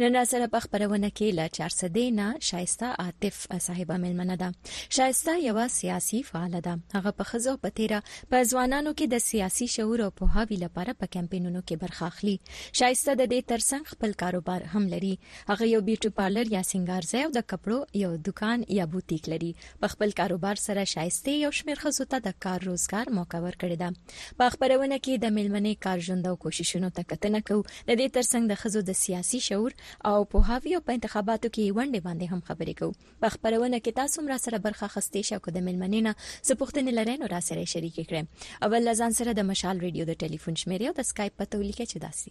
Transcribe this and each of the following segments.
نن را سره په خبرونه کې له چارسدې نه شایسته عاطف صاحب ملمنه ده شایسته یو سیاسي فعال ده هغه په خزو په تیره په ځوانانو کې د سیاسي شعور او پوهاوی لپاره په کمپینونو کې برخه اخلي شایسته د دې ترڅنګ خپل کاروبار هم لري هغه یو بیوټي پارلر یا سنگار ځای او د کپړو یو دکان یا بوتیک لري په خپل کاروبار سره شایسته یو شمېر خزو ته د کار روزګار موقع ورکړې ده په خپرونه کې د مېلمنې کار ژوند او کوششونو ته کتنه کوو، د دې ترڅنګ د ښځو د سیاسي شعور او پوهاوي او په انتخاباتو کې یې ونډې باندې هم خبرې کوو. په خپرونه کې تاسو هم راسره برخه اخیستې شئ او که د مېلمنې نه څه پوښتنې لرئ نو راسره یې شریکې کړئ. اول له ځان سره د مشال رېډیو د ټلیفون شمېرې او د سکایپ پته ولیکئ چې داسې.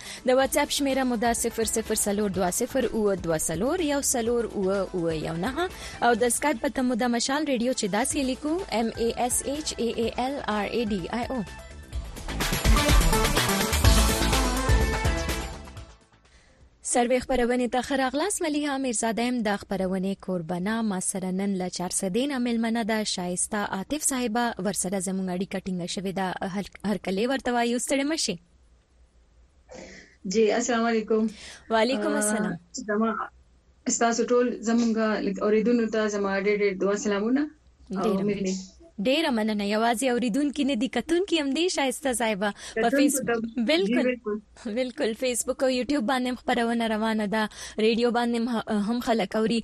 د واتساپ شمیره مو دا 004220241419 او د سکایپ په تمو د مشال ریډیو چې داسې لیکو M A S H A A L R A D I O سروې خبرونه ته خراغلاس ملي امیر زادم د خبرونه قربانا ما سره نن ل 400 دینه ملمنه د شایسته عاطف صاحب ورسره زموږ اړیکه ټینګه شوې ده هر کله ورته وایو ستړي مشي جی السلام علیکم وعلیکم السلام زما استاسو ټول زمونږه لک اوریدونکو ته زما ډېر ډېر دعا سلامونه او مینه ډیره مننه یوازې اوریدونکو نه دي کتونکو هم دي شایسته صاحب په فیسبوک بالکل بالکل فیسبوک او یوټیوب باندې خبرونه روانه ده ریډیو باندې هم خلک اوري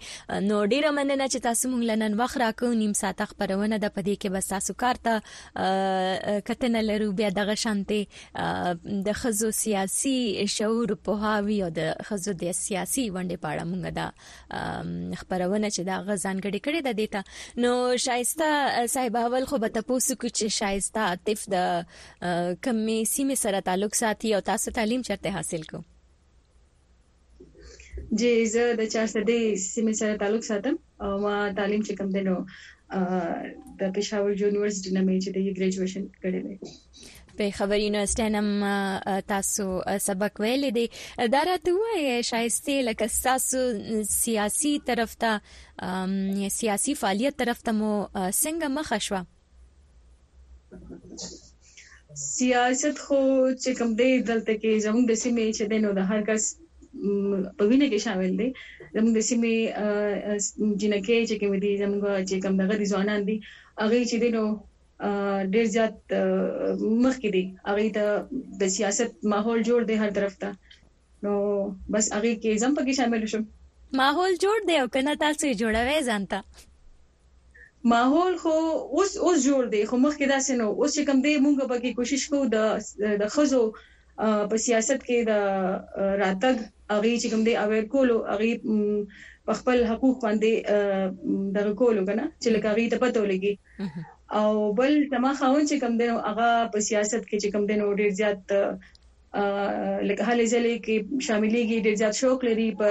نو ډیره مننه چې تاسو مونږ لنن وخت راکو نیم ساعت خبرونه ده په دې کې بس تاسو کارته کتنه لرو بیا دغه شانته د خزو سیاسي شعور پوهاوی او د خزو د سیاسي ونډې په اړه موږ دا خبرونه چې دا غزان غړي کړي د دیتا نو شایسته صاحب اول خو به تاسو کو چې شایسته عاطف د کمی سیمه سره تعلق ساتي او تاسو تعلیم چرته حاصل کو جی زه د چارسدې سیمې سره تعلق ساتم او ما تعلیم چې کوم دی نو د پېښور یونیورسيټي نه مې چې د ګریجویشن کړی دی په خبري یونیورسيټنم تاسو سبق ویل دي دا راته وایي شایسته لکه تاسو سیاسي طرف ته سیاسي فعالیت طرف ته مو څنګه مخه شوه سیاست خو چې کوم دی دلته کې زموږ د سیمې چې دی نو د هر کس په وینه کې شامل دی زموږ د سیمې جنکې چې کوم دي زموږ چې کوم دغه دي ځوانان دي هغه چې دی نو ډیر زیات مخکې دي هغه ته د سیاست ماحول جوړ دی هر طرف ته نو بس هغه کې زم پکې شامل شم ماحول جوړ دی او کنه تاسو یې جوړوي ځانته ماحول خو اوس اوس جوړ دی خو مخکې داسې نو اوس چې کم دی مونږ به کې کوشش کوو د د خزو په سیاست کې د راتګ اغي چې کوم دی اویر کولو اغي په خپل حقوق باندې دغه کولو کنه چې لکه غي ته پته ولګي او بل زما خاون چې کم دینو هغه په سیاست کې چې کم دینو ډیر زیات لکه هلې ځلې کې شاملېږي ډېر زیات شوق لري په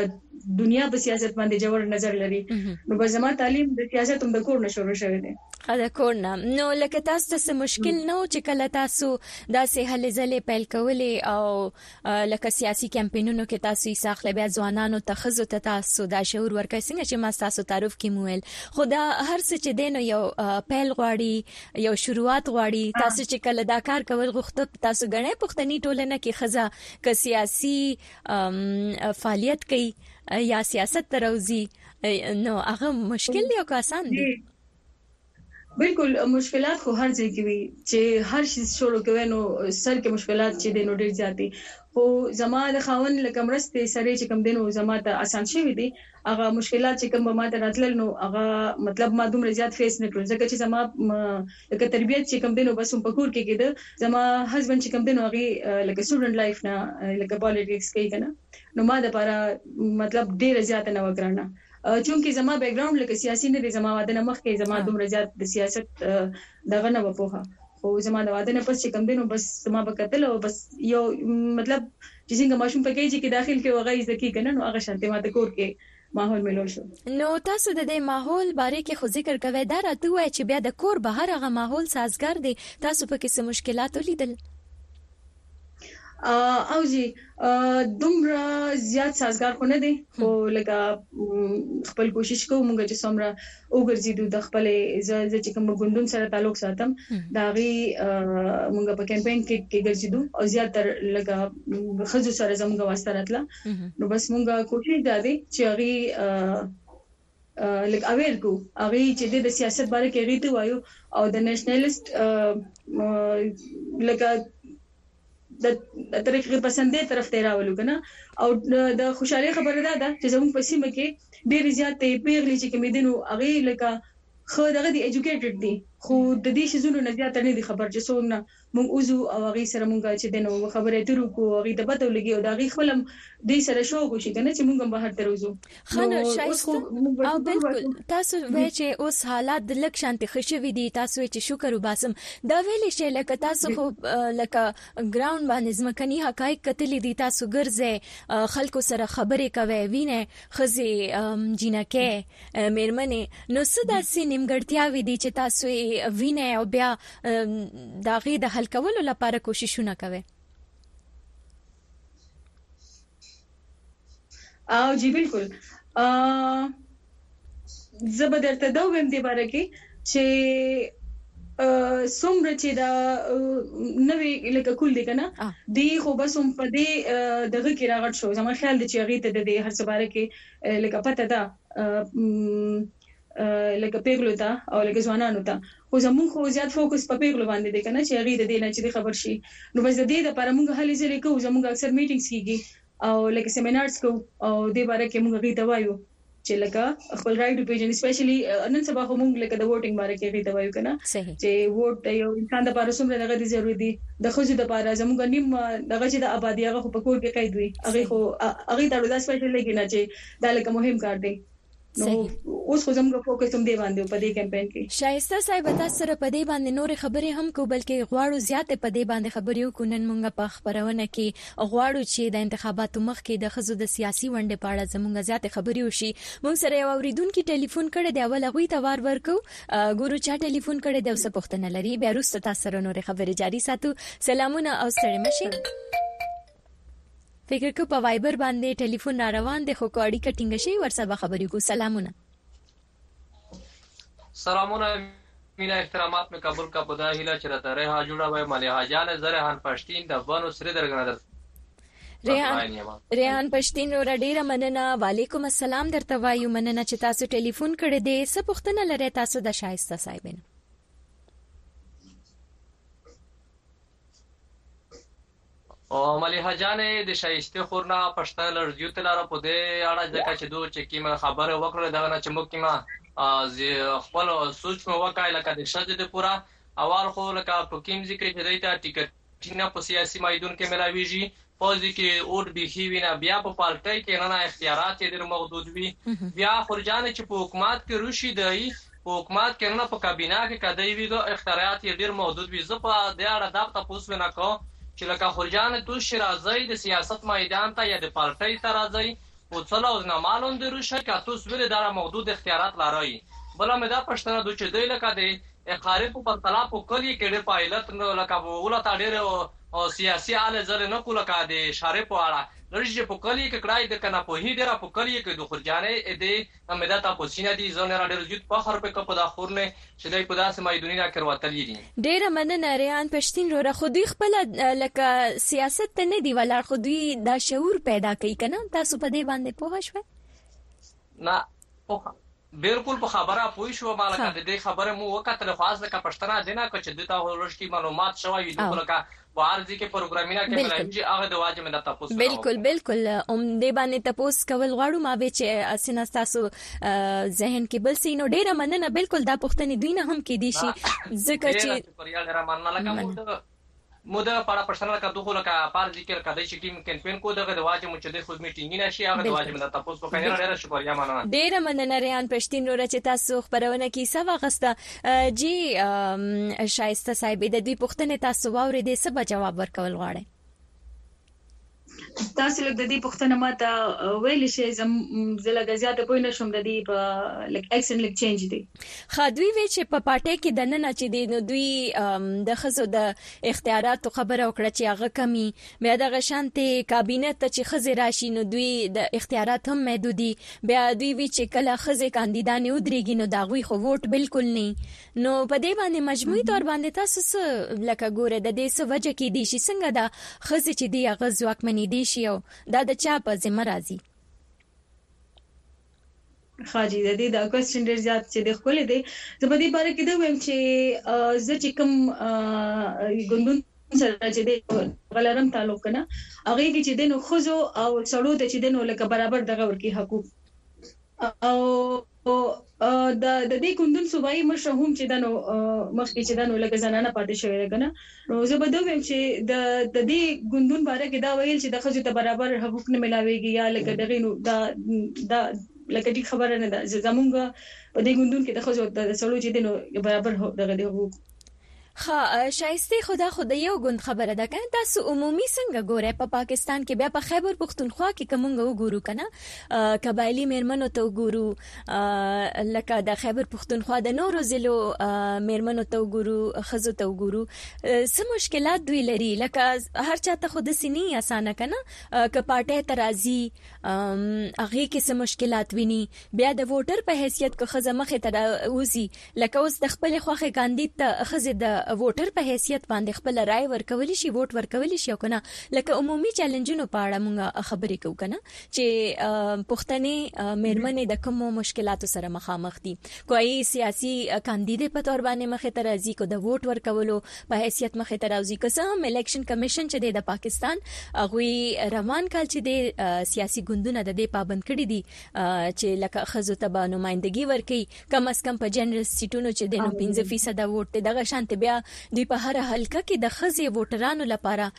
دنیا په سیاست باندې جوړ نظر لري نو به زما تعلیم د سیاست هم د کور نه شروع شوی دی دا کور نه نو لکه تاسو ته څه مشکل نه و چې کله تاسو داسې هلې ځلې پیل کولې او لکه سیاسي کمپینونو کې تاسو یې ساخله بیا ځوانانو ته خزو ته تاسو دا شعور ورکړ څنګه چې ما تاسو تعارف کې مویل خدا هر څه چې دین یو پیل غواړي یو شروعات غواړي تاسو چې کله دا کار کول غوښته تاسو غنې پښتني ټولنه کې خزه ک سیاسي فعالیت کوي یا سیاست تروزی نو هغه مشکل دی او آسان دی بالکل مشکلات خو هر ځای کې وي چې هر شي شروع کوي نو سر کې مشکلات چې دینو ډیر زیات دي خو زما د خاون لکه مرستې سره چې کم دینو زما ته اسان شوی دی هغه مشکلات چې کوم به ماته راتلل نو هغه مطلب ما دومره زیات فیس نه کړل ځکه چې زما لکه تربیت چې کوم دینو بس هم پکور کې کېده زما هسبند چې کوم دینو هغه لکه سټوډنټ لایف نه لکه پالیټکس کوي کنه نو ما د لپاره مطلب ډیره زیاته نه وکړنه چونکی زما بیک ګراوند لکه سیاسي نه دی زما واده نه مخکې زما دومره زیات د سیاست دغه نه وپوها خو زما د واده نه پس چې کم دینو بس زما په قتل او بس یو مطلب چی څنګه ماشوم په کيجی کی داخل کړو هغه زده کيږی کنه نو هغه شانتی ماته کور کی ماحول ملو شو. نو تاسو د دی ماحول باره کی خو ذکر کوی دا راته ووایه چی بیا د کور بهر هغه ماحول سازګار دی تاسو په کی څه مشکلات ولیدل. او جی دومره زیات سازګار خو نه دی خو لکه خپل کوشش کوو مونږ چی څومره وګرځیدو د خپل زه زه چې کوم ګوندون سره تعلق ساتم دا غي مونږ په کمپاین کې کې ګرځیدو او زیات تر لګه خزو سره زموږ واسطه راتله نو بس مونږه کوشش دا دی چې غي لکه اویر کو هغه چې د سیاست باره کې غیته وایو او د نېشنلست لکه د طریقه پسندۍ طرف ته یې راولو کنه او د خوشحالۍ خبره دا ده چې زموږ په سیمه کې ډېرې زیاتې پېغلې چې کومې دي نو هغې لکه ښه دغه دي ایجوکېټډ دي خو د دې شیزونو نه زیاته نه دي خبر چې څوک نه موږ وځو او هغې سره موږ چې دی نو خبرې اترې وکړو هغې ته پته ولګي او د هغې خپله هم دې سره شوق وشي کنه چې موږ هم بهر ته راوځو. خانه شایسته او بالکل تاسو وای چې اوس حالات د لک شانتي خوشوي دي تاسو چې شکر وباسم دا ویل شي لکه تاسو خو لکه ګراوند باندې ځمکني حقایق کتلې دي تاسو ګرځي خلکو سره خبرې کوي وینه خزي جنکه مېرمنې نو صدا سي نیمګړتیا وي دي چې تاسو وینه او بیا دا غي د حل کولو لپاره کوششونه کوي او جی بالکل ا زه به درته دا ویم دی باره کې چې څومره چې دا نوې لکه کول دي کنه دی خو بس هم په دې دغه کې راغټ شو زما خیال دی چې هغه ته د دې هر څه باره کې لکه پته ده لکه پيغلو ته او لکه ځوانانو ته خو زموږ خو زيات فوکس په پيغلو باندې دی کنه چې هغوی د دې نه چې دی خبر شي نو بس د دې لپاره موږ هلې ځلې کوو زموږ اکثر ميټينګس کيږي او لکه سيمينارز کوو او دې باره کې موږ هغوی ته وايو چې لکه خپل رايټ وپيژني سپيشلي نن سبا خو موږ لکه د ووټينګ باره کې هغوی ته وايو کنه چې ووټ د يو انسان لپاره څومره دغه دي ضروري دي د ښځو لپاره زموږ نيم دغه چې د آبادي هغه خو په کور کې قيد وي هغوی خو هغوی ته دا سپيشل لګي نه چې دا لکه مهم کار دی نو اوس خو زموږ فوکس هم دی باندې په دې کمپاین کې شایسته صاحب تاسو سره په دې باندې نور خبرې هم کو بلکې غواړو زیات په دې باندې خبرې وکړو نن مونږ په خبرونه کې غواړو چې د انتخاباتو مخ کې د خزو د سیاسي ونډې په اړه زموږ زیات خبرې وشي مونږ سره یو اوریدونکو ټلیفون کړی دی اول غوي ته وار ورکو ګورو چا ټلیفون کړی دی او څه پوښتنه لري بیا روسته تاسو سره نور خبرې جاری ساتو سلامونه او ستړي مشه فکر که په وایبر باندې ټلیفون را روان دی خو که اړیکه ټینګه شي ورسره به خبرې وکړو سلامونه سلامونه مینا احترامات مې قبول کا په دا هیله چې راته ریحا جوړه وای ملیحا جان زرهان پښتین د بنو سری درګنه در ریحان ریحان پښتین ور ډیره مننه وعلیکم السلام درته وایو مننه چې تاسو ټلیفون کړی دی څه پوښتنه لرئ تاسو د شایسته صاحبینو او مليحه جانې د شايستې خور نه پښتنه لږ زيوت لاره په دې اړه ځکه چې دو چې کيمه خبره وکړله دغه نه چې موږ کيمه خپل سوچ مو وکای لکه د شځې د پوره اول خو لکه په کيم ځي کې چې دی ته ټيکټ ټینه په سیاسي میدون کې ملاویږي پوځ کې اوډ بیخي وینه بیا په پالټۍ کې نه اختیارات یې ډېر محدود وي بیا خورجان چې په حکومت کې روشي دی په حکومت کې نه په کابینه کې که دی وي نو اختراعات یې ډیر محدود وي زه په دې اړه دا تپوس وینه کوم چې لکه خورجان توس چې راځئ د سیاست میدان ته یا د پارټۍ ته راځئ اوڅل او نه معلوم دی روشئ که توس ولې داره محدود اختیارات لارئ بله مې دا پشتنه دو چې دی لکه د اقارې په پرتله په کلي کې ډیر پایلت لکه وله تا ډیر سیاسي اله ځلې نه کو لکه د شارې په اړه لږ چې په کلي کې کړای د کنه پوهي ډیره په کلي کې د خورجانې د اميده تا خو سينه دي زه نره ډير زيوت فخر پکه په دا خور نه چي داي په داسي مايدوني را کروتلي دي. ډېره مننه ریحان پښتین روره خو دوی خپله لکه سیاست ته نه دي ولاړ خو دوی دا شعور پیدا کوي کنه تاسو په دې باندې پوه شوئ نه پوه بالکل په خبره پوه شو ما لکه د دې خبره مو وکتل خو از لکه پښتنه دینه که چې دوی ته لږ کې معلومات شوی وي دوی لکه بلکل بلکل همدې باندې تپوس کول غواړو ما وی چې اسنه تاسو ذهن کې بل سي نو ډیره مننه بلکل دا پښتنې دوی نه هم کې دي شي ځکه چې موده پاړه پښتنه لکه دوه لکه پار دي کې کدی چې ټیم کمپاین کو دغه د واجب چې د خود میټینګ نه شي هغه د واجب د تاسو په خیر ډیره شکریا مننه ډیره مننه ریان پښتین نور چې تاسو خبرونه کې سوا غسته جی شایسته صاحب د دې پوښتنې تاسو واورېدې څه به جواب ورکول غواړئ تاسو لږ د دې پښتنه ماته ویل شي زم زله د زیاته پوه نه شوم د دې په لک اکسن لک چینج دي خادوی وی چې په پارټي کې د نن چې دی نو دوی د خزو د اختیاراتو خبره وکړه چې هغه کمی بیا دغه شانتې کابینه ته چې ښځې راشي نو دوی د اختیارات هم محدودي بیا دوی وي چې کله ښځې کاندیدانې ودریږي نو دهغوی خو ووټ بلکل نی نو په دې باندې مجموعي طور باندې تاسو څه لکه ګورئ د دې څه وجه کیدی شي څنګه دا ښځې چې دي هغه ځواکمنیدی شي او دا د چا په ذمه راځي. خاجی ددی دا کوسچن ډیر زیات چې د خپل دی زه په دې باره کې دا ویم چې زه چې کوم ګوندون سره چې د غلرم تعلق کنه هغه کې چې دینو خزو او سړو ته چې دینو لکه برابر دغه ورکی حقوق او د د دې ګوندون صوبایي مشر هم چې دنو مخکې چې دنو لکه زنانه پاتې شوې ده کنه نو زه به دا ویم چې د د دې ګوندون باره کې دا ویل چې د خځو ته برابر حقوق نه ملاويږي یا لکه دغه نو دا دا لکه ټیک خبره نه ده زمونږ په دې ګوندون کې د خځو د سړو چې دینو برابر دغه د حقوق خا شایسته خدا خو د یو ګوند خبره ده کنه تاسو عمومي څنګه ګوره په پاکستان کې بیا په خیبر پښتونخوا کې کومګه وګورو کنه قبایلی میرمنو ته وګورو لکه د خیبر پښتونخوا د نورو ضلعو میرمنو ته وګورو خزو ته وګورو څه مشکلات دوی لري لکه هر چا ته خود سینی اسانه کنه ک پارټي ترازی هغه کې څه مشکلات ویني بیا د ووټر په حیثیت کو خزه مخه ته اوزي لکه اوس د خپلې خوښې کاندید ته ښځې د ووټر په حیثیت باندې خپله رایه ورکولی شي، ووټ ورکولی شي او که نه، لکه عمومي چیلنجونو په اړه موږ خبرې کوو که نه چې پښتنې میرمنې د کومو مشکلاتو سره مخامخ دي، که ای سیاسي کاندیدې په طور باندې مخې ته راځي، که د ووټ ورکولو په حیثیت مخې ته راوځي، که څه هم الیکشن کمیشن چې دی د پاکستان هغوی روان کال چې دی سیاسي ګوندونه د دې پابند کړي دي چې لکه ښځو ته به نمایندګي ورکوي کم از کم په جنرل سیټونو چې د نو پنځه فیصد ووټ دی دغه شانت بیا دوی په هر حلقه کې د خزي ووټرانو لپاره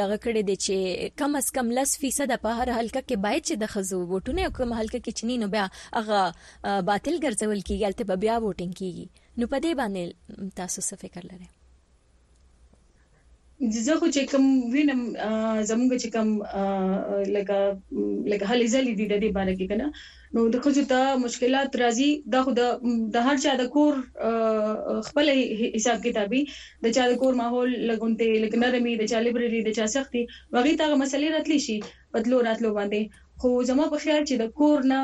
دغه کړی دی چې کم از کم لس فیصد په هر حلقه کې باید چې د خزو ووټونه کوم حلقه کې چني نو بیا هغه باطل ګرځول کیږي البته بیا ووټینګ کیږي نو په دې باندې تاسو څه فکر لرئ زه خو چې کوم وینم زموږ چې کوم لکه لکه هلې ځلې دي د دې باره کې کنه نو د خځو ته مشکلات راځي دا خو د هر چا د کور خپل حساب کتابي د چا د کور ماحول لګونته لکه نرمي د چا لایبرری د چا سختي وغي ته مسلې راتلی شي په تلو راتلو باندې خو زما په خیال چې د کور نه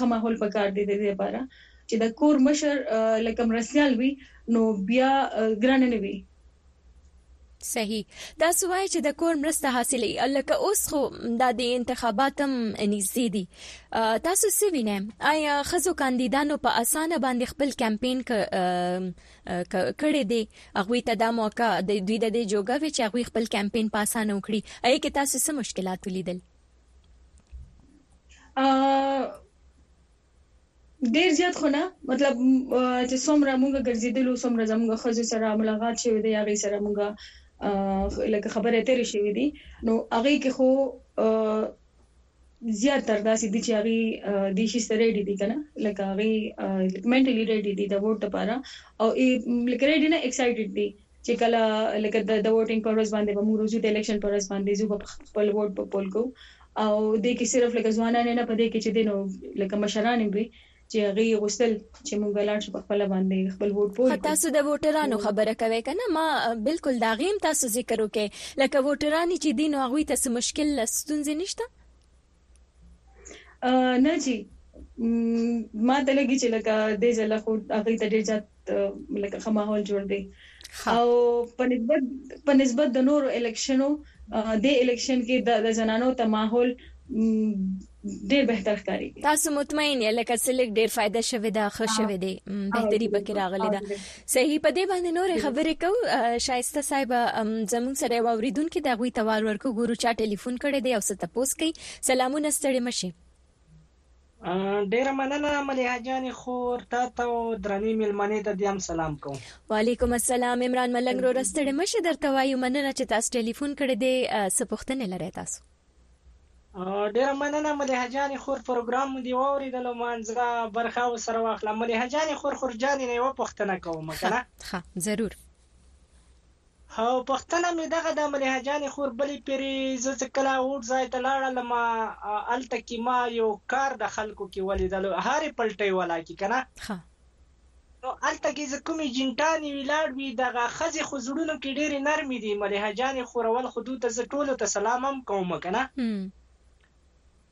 خماحول پکار دي د دې لپاره چې د کور مشر لکه مرستيال وي نو بیا ګران نه وي صحیح دا سوای چې د کور مرسته حاصلې الکه اوس خو دا د انتخاباتم نږدې دي تاسو څه وینئ آیا خزو کاندیدانو په اسانه باندې خپل کمپاین کړی دی هغه ته دا موقع د دوی د جوګه وی چې هغه خپل کمپاین په اسانه وکړي اې کې تاسو څه مشکلات ولیدل ډیر زیات خو نه مطلب چې څومره مونږ ګرځیدلو څومره زمونږ ښځو سره ملاقات شوی دی هغه سره مونږ لکه خبرې اترې شوی دی نو هغه کې خو زیات تر داسې دي چې هغه د شي سره ریډي دي کنه لکه هغه منټلی ریډي دي د ووټ لپاره او لکه ریډي نه ایکسایټډ دي چې کله لکه د د ووټنګ په ورځ باندې به موږ روزو د الیکشن په ورځ باندې ځو به خپل ووټ په پول کو او دې کې صرف لکه ځوانان نه پدې کې چې دینو لکه مشران به چې هغه غوستل چې موږ لاړ شو په خپل باندې خپل ووټ پول کو تاسو د ووټرانو خبره کوي کنه ما بالکل دا غیم تاسو ذکر وکي لکه ووټرانی چې دینو هغه ته مشکل ستونزې نشته نه جی ما ته لګی چې لکه د ځله خو هغه ته ډیر زیات لکه خماحول جوړ دی او په نسبت په نسبت د نورو الیکشنو د الیکشن کې د زنانو ته ماحول ډیر بهتر ښکاري تاسو مطمئن یې لکه سلیک ډیر فائدہ شوه دا ښه شوه دی بهتري پکې راغلي دا صحیح په دې باندې نورې خبرې کو شایسته صاحب زمون سره یو اوریدونکو د غوي توال ورکو ګورو چا ټلیفون کړی دی او څه تاسو کوي سلامونه ستړي مشي ډیره مننه مليحه جان خور تا ته او درنې ملمنې ته دیم سلام کوم وعلیکم السلام عمران ملنګ رو رستړې مشه درته وایو مننه چې تاسو ټلیفون کړی دی سپوښتنه لري تاسو ډیره مننه ملیحه جانې خور پروګرام مو دې واوریدلو مانځه برخه وسره واخله ملیحه جانې خور خور جانې نه یو پښتنه کوم کنه ها ضرور او پښتنه مې دغه د ملیحه جانې خور بلې پیری زه چې کله اوټ ځای ته لاړم الته کې ما یو کار د خلکو کې ولیدلو هارې پلټي ولا کې کنه ها نو هلته کې زه کومې جینټانې وي لاړ وي دغه ښځې خو زړونو کې ډېرې نرمې دي ملېحه جانې خورول خو دوته زه ټولو ته سلام هم کوم کنه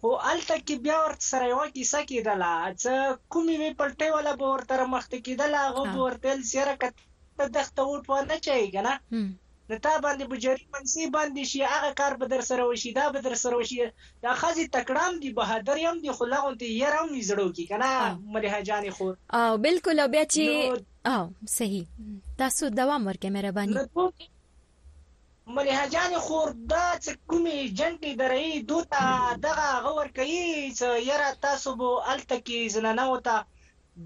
خو هلته کې بیا ورته سره یوه کیسه کېدله څه کومې وې پلټۍ والا به ورته رمخته کېدله هغه به ورته ویل سیاره که ته دښته اوټ وانه چایې کنه نو تا باندې به جري منسي باندې شي هغه کار به درسره وشي دا به درسره وشي دا ښځې تکړه هم دي بهادرې هم دي خو لغون ته يره هم وي زړو کې کنه مليحه جانې خور او بالکل او بیا چې او صحیح تاسو دوام ورکې مهرباني مليحه جانې خور دا چې کومې جنټې درې دوته دغه غور کوي چې يره تاسو به الته کې زنانه وته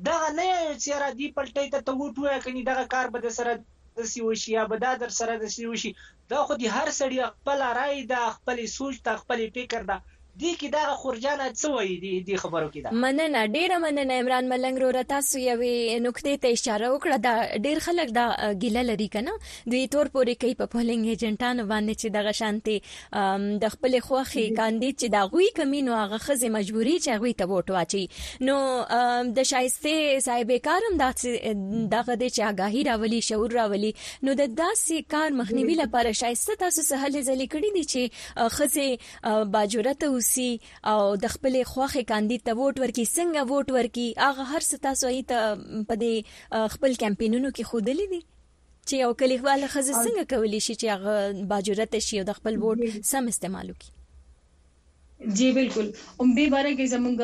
دغه نه يا يو څيره دي پلټي ته ته ووټ ووايه کني دغه کار به درسره دسي وشي يا به دا درسره دسي وشي دا خو دي هر سړي خپله راي ده خپل سوچ ده خپل فکر ده دي کي دغه خورجانه څه وايي دي دي خبرو کي ده. مننه ډیره مننه عمران ملنګ وروره تاسو یوې نکتې ته اشاره وکړه دا ډیر خلک دا ګیله لري کنه دوی تور پورې کوي په پولینګ ایجنټانو باندې چې دغه شانتې د خپل خوخي کاندید چې دا غوي کمینو هغه خزه مجبوری چې غوي ته ووټ واچي نو د شایسته صاحب کارم دغه د چې آگاهی راولي شعور راولي نو د داسې کار مخنیوي لپاره شایسته تاسو سه هلې ځلې کړې دي چې خزه باجورت اوسي او د خپل خوخي کاندید ته ووټ ورکي څنګه ووټ ورکي هغه هر څه تاسو یې ته په خپل کمپینونو کې خودلې دي چې یو کلیواله خزه څنګه کولی شي چې هغه باجرته شي او د خپل ووټ سم استعمال وکړي جی بالکل هم دې باره کې زمونږ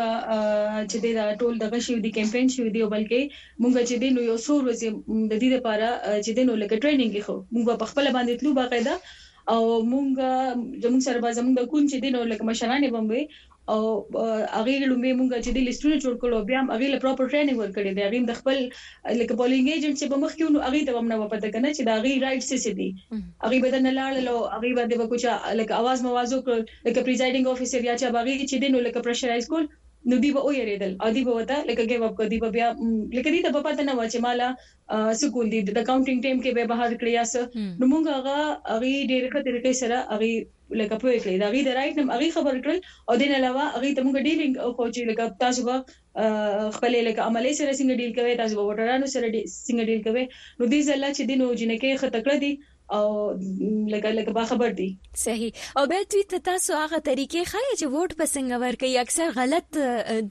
چې دا ټول دغه شی دی کمپاین شو دی او بلکې مونږ چې د نو یو څو ورځې د دې لپاره چې د نو لکه ټریننګ خو مونږ په خپل باندې تلو باقاعده او مونږ زموږ سره به زموږ د کون چې دین او لکه مشرانې بموي او هغوی لومړی موږ چې دی لیسټونه جوړ کړل او بیا هم هغوی له پراپر ټریننګ ورکړی دی هغوی هم د خپل لکه پولینګ ایجنټ چې به مخکې ونو هغوی ته هم نه و پته کنه چې دا هغوی رائټ څه څه دی هغوی به درنه لاړل او هغوی باندې به کوچا لکه اواز مواز وکړل لکه پریزایډینګ افیسر یا چا باغی چې دی نو لکه پرشرایز کول نو دی به او یریدل او دی به وته لکه ګیو اپ کو دی به بیا لکه دی ته په پته نه و چې مالا څه کول دی د کاونټینګ ټیم کې به بهر کړی یا څه نو موږ هغه هغوی ډیر ښه طریقې سره هغوی لکه پوه کړئ د هغوی د رایټ نم هغوی خبر کړل او دې نه علاوه هغوی ته موږ ډیلینګ وکړو چې لکه تاسو به خپلې لکه عملې سره څنګه ډیل کوئ تاسو به وټرانو سره څنګه ډیل کوئ نو دې ځله چې دې نو جینکې خه تکړه دي او لکه لکه با خبر دي. صحیح او بیا دوی ته تاسو هغه طریقې ښایئ چې ووټ به څنګه ورکړئ اکثر غلط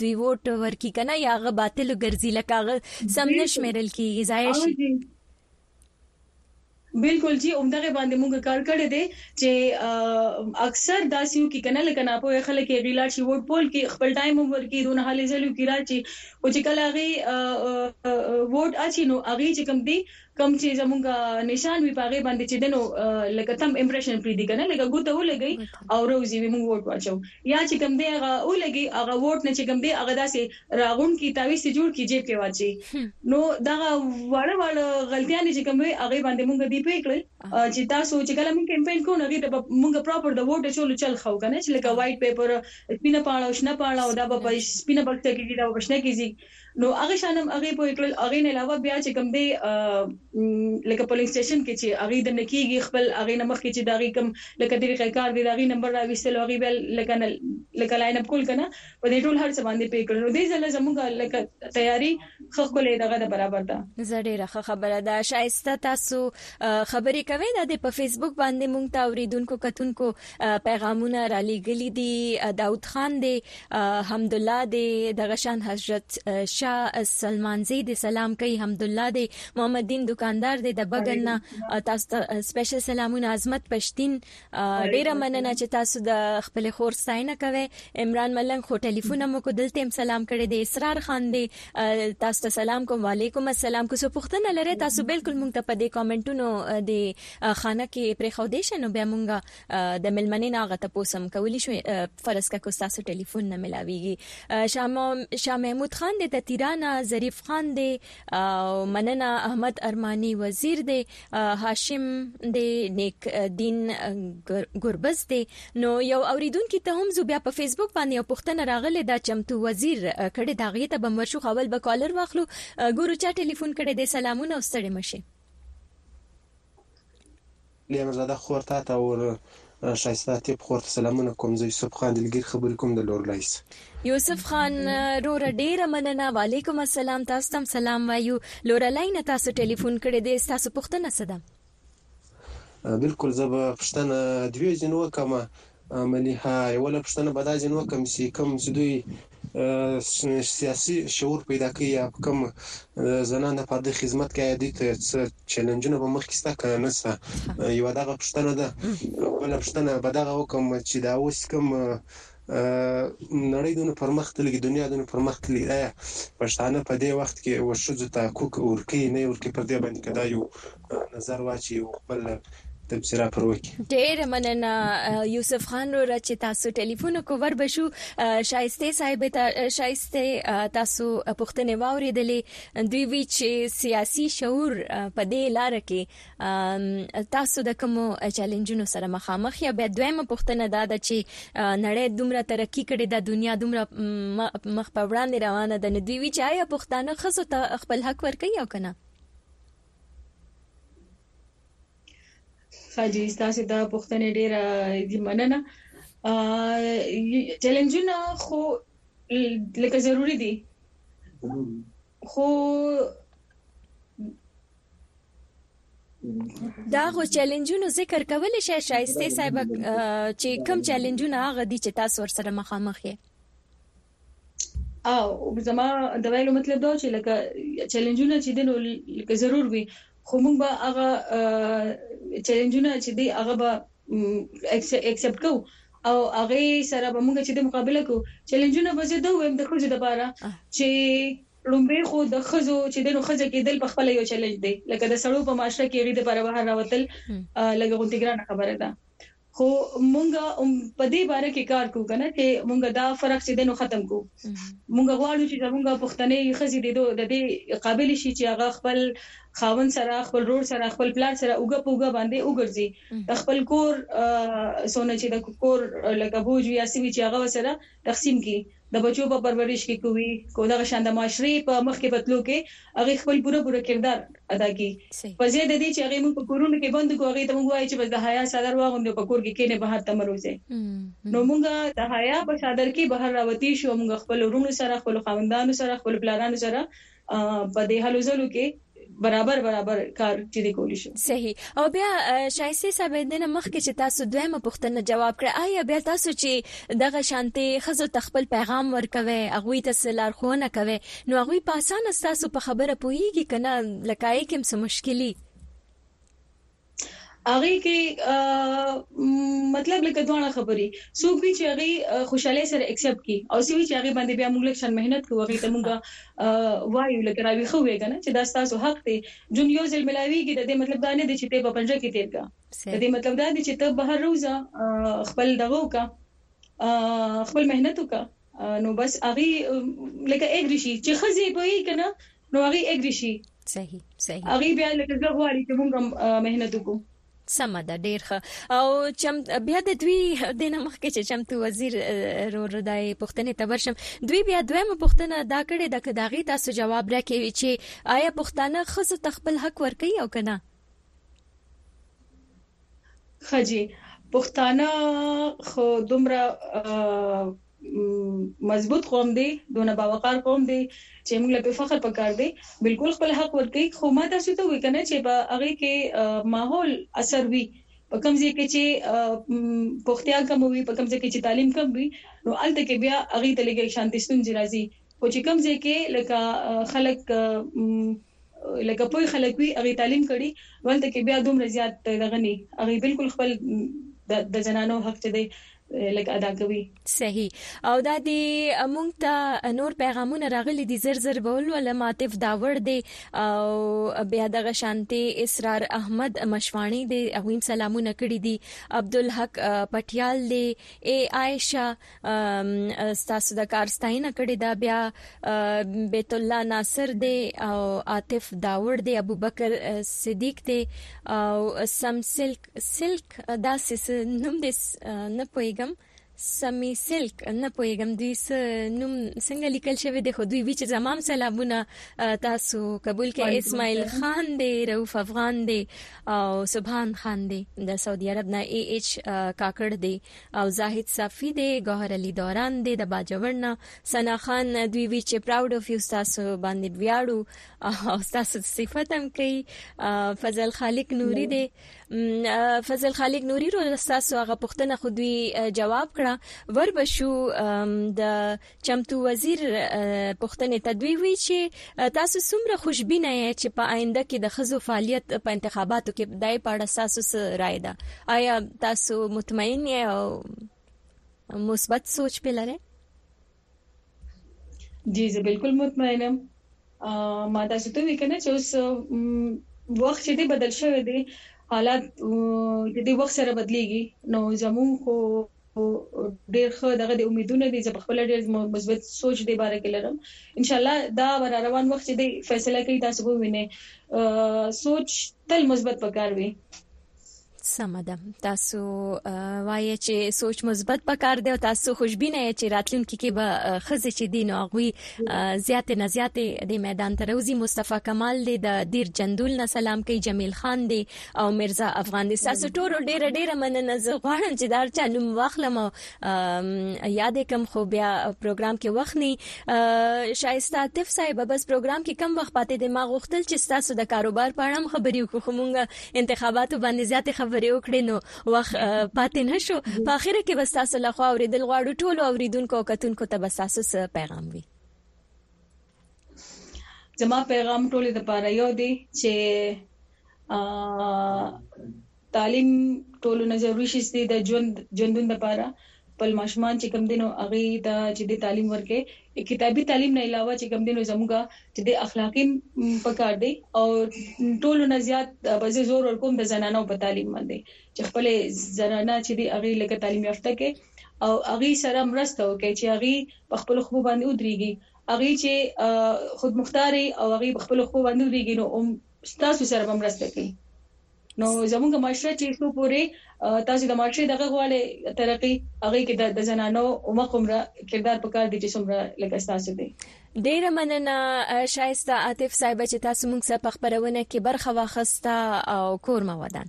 دوی ووټ ورکړي کنه یا هغه باطل ګرځي لکه هغه سم نه شمیرل کیږي ضایع شي. بلکل جی همدغه باندی موږ کار کړی دی چی اکثر داسی وکی کنه لکه ناپوهه خلک هغی لاړ شی ووټ پول کی خپل ټایم هم ورکی دونه هلی ځلی وکی راشی خو چی کله هغی ووټ اچی نو هغی چی کوم دی کوم چی زموږ نشان وی په هغی باندی چی دی نو لکه تم امپریشن پریږدی کنه لکه ګوته ولګی او روزی وی موږ ووټ واچوو یا چی کوم دی هغه ولګی هغه ووټ نه چی کوم دی هغه داسی راغونډ کی تعویذ تی جوړ کی جیب کی واچی نو دغه واړه واړه غلطیانې چې کوم وي هغه باندې مونږ دی پی کړل چې تاسو چې کله مونږ کمپاین کوو هغه ته مونږ پراپر د ووټ چولو چل خو کنه چې لکه وایټ پیپر سپینه پاڼه او شنه پاڼه او دا په سپینه بکسه کې دي دا په شنه کې دي نو هغه شانم هغه پوی کړل هغه نه علاوه بیا چې کوم دی لکه پولینګ سټیشن کې چې هغه د نکیږي خپل هغه نمخ کې چې دا غي کوم لکه طریقې کار دی دا غي نمبر راويستل هغه بیا لکه لکه لاین اپ کول کنه په دې ټول هرڅه باندې پې کړ نو دې ځله زموږ لکه تیاری ښه ښکلی دغه ده برابر ده. زه ډیره ښه خبره ده شایسته تاسو خبری کوی دا دی په فیسبوک باندی مونږ ته اوریدونکو کتونکو پیغامونه را لیګلی دی داود خان دی حمدالله دی دغه شان حضرت شاه سلمانزی دی سلام کوي حمدالله دی محمد دین دکاندار دی د بګن تاسو ته سپیشل سلامونه عظمت پښتین ډیره مننه چې تاسو د خپل خور ستاینه کوي عمران ملنګ خو ټلیفون مو کو دلته سلام کړی دی اسرار خان دی تاسو ته سلام کوم وعلیکم السلام کو څه پوښتنه لري تاسو بالکل مونږ ته په دې کمنټونو دی خانه کې پرې خو دې شنو بیا مونږ د ملمنې ناغه ته پوسم کولی شو فرض کا کو تاسو ټلیفون نه ملاويږي شاه شاه محمود خان دی د تیرانه ظریف خان دی او مننه احمد ارمانی وزیر دی هاشم دی نیک دین ګربز دی نو یو اوریدونکو ته هم زو بیا په فیسبوک باندې یو پښتنه راغله دا چمتو وزیر کړه دا غیته بمر شو خول به کالر واخلو ګورو چا ټلیفون کړه دی سلامونه او ستړي مشه ليانا زاده خور تاته اور شايسته تيپ خور ته سلامونه کوم زه يوسف خان دلګير خبري کوم د لور لايس. يوسف خان روره ډيره مننه. وعليکم السلام تاسو ته هم سلام وايو لوره لاي نه تاسو ټيليفون کړي دي ستاسو پوښتنه څه ده. بلکل زه به پوښتنه دوي ځينو وکړم عملي ها يوله پوښتنه به دا ځينو کم سي کم چې دوی سیاسي شعور پیدا کوي یا په کوم زنان د پرده خدمت کوي دوی ته څه چیلنجونه به مخکې سته که نه سته یو دغه پښتنه ده بل پښتنه به دغه وکم چې دا اوس کوم نړۍ دونه پرمختللې دنیا دونه پرمختللې آیا پښتانه په دې وخت کې وشوځو ته کوک اورکی نه اورکی پر دې باندې کدا یو نظر واچي او خپل تبصره پر وکړي. ډېره مننه یوسف خان روره چې تاسو ټلیفون وکړو ور به شو شایسته صاحب ته شایسته تاسو پوښتنې واورېدلې دوی وی چې سیاسي شعور په دې لار کې تاسو د کوم چیلنجونو سره مخامخ یا بیا دویمه پوښتنه دا ده چې نړۍ دومره ترقی کړې ده دنیا دومره مخ په وړاندې روانه ده نو دوی وی چې آیا پښتانه ښځو ته خپل حق ورکوي او کنه خاجي ستاسو دا پښتنې ډیره دی مننه چیلنجونه خو لکه ضروری دي خو دا غو چیلنجونو ذکر کول شي شایسته صاحب چې کم چیلنجونه هغه دي چې تاسو ورسره مخامخ یې او زما د ویلو مطلب دا چې لکه چیلنجونه چې دنو لکه ضرور وي خو موږ به هغه چیلنجونه چې دی هغه به ایکسپټ کوو او هغه سره به موږ چې د مقابله کو چیلنجونه به زه دوه ویم د خوځې د پاره چې لومبه خو د خزو چې د نو خزه کې دل په خپل یو چیلنج دی لکه د سړو په معاشره کې غي د پر بهر راوتل لګه غونډګرانه خبره ده خو مونږ هم په دې باره کې کار کوو کنه چې مونږ دا فرق چې دی نو ختم کړو مونږ غواړو چې زمونږ پښتنې خزي دي د دې قابل شي چې هغه خپل خاون سره خپل رور سره خپل پلار سره اوګه پوګه باندې وګرځي خپل کور سونه چې د کور لکه بوج وي اسوي چې هغه سره تقسیم کړي د بچو په پرورش کې کوي کو دغه شان د معاشرې په مخ کې په تلو کې هغوی خپل پوره پوره کردار ادا کړي په ځای د دې چې هغوی موږ په کورونو کې بند کړو هغوی ته موږ وایو چې بس د حیا څادر واغوندي او په کور کې کینې بهر ته مه روځئ نو موږ د حیا په څادر کې بهر راوتي شو او موږ خپلو وروڼو سره خپلو خاوندانو سره خپلو پلارانو سره په دې هلو ځلو کې برابر برابر کار چې دی کولی شو صحیح او بیا شایسته صاحب دنه مخکې چې تاسو دویمه پوښتنه جواب کړه آیا بیا تاسو چې دغه شانتي خزو تخپل پیغام ورکوي هغه ته سلار خونه کوي نو هغه په اسانه تاسو په خبره پوهیږي کنه لکای کوم څه مشکلي هغه کې مطلب لکه دوه خبري څوک وی چې هغه خوشاله سره ایکسپټ کی او څوک چې هغه باندې بیا موږ لږ شان مهنت کوو هغه ته موږ وایو لکه راوي خو وی کنه چې دا تاسو حق دی جون یو ځل ملاويږي د دې مطلب دا نه دی چې ته په پنځه کې تیر کا د دې مطلب دا دی چې ته بهر روزه خپل دغه کا خپل مهنت وکړه نو بس هغه لکه اګری شي چې خزي پوي کنه نو هغه اګری شي صحیح صحیح هغه بیا لکه زه غواړي چې موږ مهنت وکړو سمه ده ډیر ښه او چم بیا د دوی د نمخ کې چې چمتو وزیر رو ردای پښتنې تبرشم دوی بیا دویمه پښتنه دا کړې د کداغي تاسو جواب راکې چې آیا پښتانه خزو تخپل حق ورکي او کنه ښه جی پښتانه خو دومره مضبوط قوم دی دونه باوقار قوم دی چې موږ له فخر پکار دی بالکل خپل حق ورکي خو ما تاسو ته وی کنه چې په هغه کې ماحول اثر وی په کوم ځای کې چې پختیا کم وي په کوم ځای کې چې تعلیم کم وي نو الته کې بیا هغه ته لګي شانتي ستونزې راځي خو چې کوم ځای کې لکه خلک لکه پوه خلک وي هغوی تعلیم کړي ولته کې بیا دومره زیات دغه ني هغوی بلکل خپل دزنانو حق چې دی لکه ادا کوي. صحیح او دا دی مونږ ته نور پیغامونه راغلی دی زر زر به ولولم عاطف داوړ دی او بیا دغه شانتی اسرار احمد مشواڼی دی هغوی سلامونه کړی دی عبدالحق پټیال دی ای عایشه ستاسو د کار ستاینه کړې ده بیا بیت الله ناصر دی او عاطف داوړ دی ابوبکر صدیق دی او سم سلک سلک داسې نوم دې نه پويګم سمي سلک نه پويګم دوی س نوم څنګه لیکل شوی دی خو دوی وی چې زمام سلامونه تاسو قبول کې اسماعیل خان دی روف افغان دی او سبحان خان دی د سعودي عرب نه ای ایچ کاکړ دی او زاهد صافی دی ګوهر علی دوران دی د باجوړ نه ثنا خان دوی وی چې پراود اف یو تاسو باندې ویاړو او تاسو صفت هم کوي فضل خالق نوری دی فضل خالق نوری رو تاسو هغه پښتنه خو دوی جواب کړه ور بشو د چمتو وزیر پوښتنې ته دوی وی چې تاسو څومره خوشبینه یې چې په آینده کې د خزو فعالیت په انتخاباتو کې دای په اړه تاسو څه رائے ده آیا تاسو مطمئن یې او مثبت سوچ په لرئ جی زه بالکل مطمئنم ما دا څه ته وی کنه چې اوس وخت چې دی بدل شوی دی حالات د دې وخت سره بدليږي نو زموږ خو ډېر ښه دغه د امیدونه دي چې په خپل ډېر مثبت سوچ دی باره کې لرم ان شاء الله دا ور روان وخت دی فیصله کوي تاسو به وینئ سوچ تل مثبت پکار وي سمه ده تاسو وایي چې سوچ مثبت پکار دی او تاسو خوشبینه یې چې راتلونکي کې به خزې چې دین او غوي زیات نه زیات د میدان تروزی مصطفی کمال دی د دیر جندول نه سلام کوي جمیل خان دی او مرزا افغان دی تاسو ټول ډیر ډیر مننه زه غواړم چې دا چا نوم واخلم او یاد کم خو بیا پروګرام کې وخت نه شایسته عاطف صاحب بس پروګرام کې کم وخت پاتې دی ما غوښتل چې تاسو د کاروبار په اړه خبرې وکړو مونږ انتخاباتو باندې زیاتې خبرې وکړې نو وخت پاتې نشو په اخر کې بس تاسو له خوا اوریدل غواړو ټول اوریدونکو او کتونکو ته بس تاسو څه پیغام وي زما پیغام ټول د پاره یو دی چې تعلیم ټولو نه ضروری شي د ژوند ژوندون لپاره خپل ماشومان چې کوم دي نو هغوی ته چې دی تعلیم ورکړي کتابي تعلیم نه علاوه چې کوم دي نو زموږ چې دی اخلاقي پکار دی او ټولو نه زیات به زه زور ورکوم د زنانو په تعلیم باندې چې خپل زنانه چې دی هغوی لکه تعلیم یافته کې او هغوی سره مرسته وکړي چې هغوی په خپل خو باندې ودرېږي هغوی چې خودمختاري او هغوی په خپل خو باندې ودرېږي نو تاسو سره به مرسته کوي نو زموږ معاشره چې څو پورې تاسو د معاشره دغه غواړي ترقی هغه کې د زنانو او مقمره کردار په کار دي چې څومره لکه تاسو دي ډیره مننه شایسته عاطف صاحب چې تاسو موږ سره په خبرونه کې برخه واخسته او کور مو ودان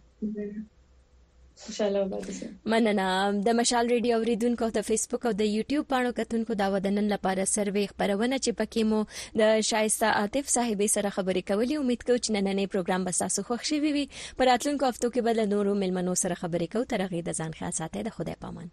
خوشاله اوسئ مننه د مشال ریډیو اوریدونکو ته فیسبوک او د یوټیوب پاڼو کتونکو دا ودنن لپاره سروې خبرونه چې پکې مو د شایسته عاطف صاحب سره خبرې کولې امید کوم چې نننې پروګرام به تاسو خوښ شي وي پر اتلونکو هفتو کې به له نورو ملمنو سره خبرې کوو ترغه د ځان خیال ساتي د خدای پامان